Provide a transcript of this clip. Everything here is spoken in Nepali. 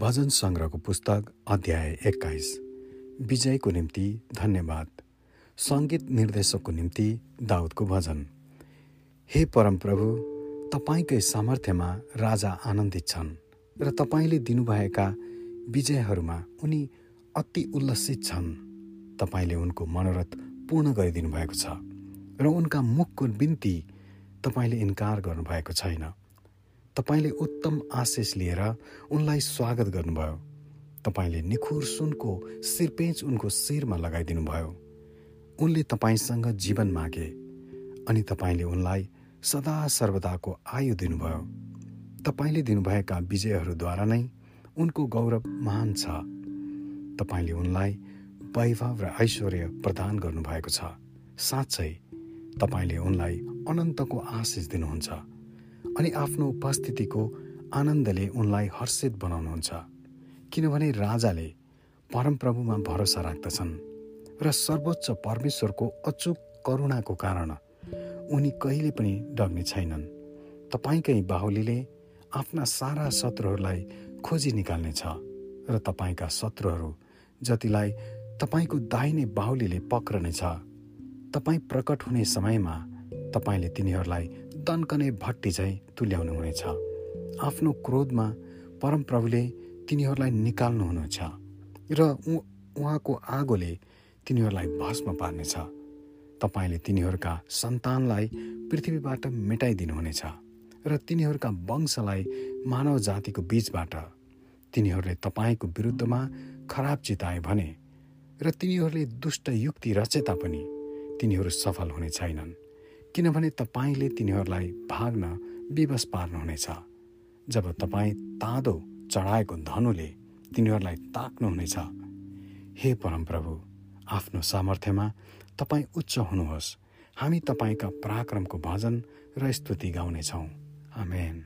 भजन सङ्ग्रहको पुस्तक अध्याय एक्काइस। विजयको निम्ति धन्यवाद। सङ्गीत निर्देशकको निम्ति दाउदको भजन। हे परमप्रभु तपाईँकै सामर्थ्यमा राजा आनन्दित छन् र तपाईँले दिनुभएका विजयहरूमा उनी अति उल्लसित छन्। तपाईँले उनको मनोरथ पूर्ण गरिदिनु भएको छ र उनका मुखको बिन्ती तपाईँले इन्कार गर्नुभएको छैन। तपाईँले उत्तम आशिष लिएर उनलाई स्वागत गर्नुभयो। तपाईँले निखुर सुनको शिरपेच उनको शिरमा लगाइदिनु भयो उनले तपाईँसँग जीवन मागे अनि तपाईँले उनलाई सदा सर्वदाको आयु दिनुभयो। तपाईँले दिनुभएका विजयहरूद्वारा नै उनको गौरव महान छ। तपाईँले उनलाई वैभव र ऐश्वर्य प्रदान गर्नुभएको छ। साँच्चै तपाईँले उनलाई अनन्तको आशिष दिनुहुन्छ। अनि आफ्नो उपस्थितिको आनन्दले उनलाई हर्षित बनाउनुहुन्छ। किनभने राजाले परमप्रभुमा भरोसा राख्दछन् र सर्वोच्च परमेश्वरको अचुक करुणाको कारण उनी कहिले पनि डग्ने छैनन्। तपाईँकै बाहुलीले आफ्ना सारा शत्रुहरूलाई खोजी निकाल्नेछ र तपाईँका शत्रुहरू जतिलाई तपाईँको दाहिने बाहुलीले पक्रनेछ। तपाईँ प्रकट हुने समयमा तपाईँले तिनीहरूलाई दन्कने भट्टी चाहिँ तुल्याउनुहुनेछ आफ्नो क्रोधमा परमप्रभुले तिनीहरूलाई निकाल्नुहुनेछ र उहाँको आगोले तिनीहरूलाई भस्म पार्नेछ। तपाईँले तिनीहरूका सन्तानलाई पृथ्वीबाट मेटाइदिनुहुनेछ र तिनीहरूका वंशलाई मानव जातिको बीचबाट। तिनीहरूले तपाईँको विरुद्धमा खराब चिताए भने र तिनीहरूले दुष्ट युक्ति रचे तापनि तिनीहरू सफल हुने छैनन्। किनभने तपाईँले तिनीहरूलाई भाग्न विवश पार्नुहुनेछ। जब तपाईँ तादो चढाएको धनुले तिनीहरूलाई ताक्नुहुनेछ। हे परमप्रभु आफ्नो सामर्थ्यमा तपाईँ उच्च हुनुहोस्। हामी तपाईँका पराक्रमको भजन र स्तुति गाउनेछौँ। आमेन।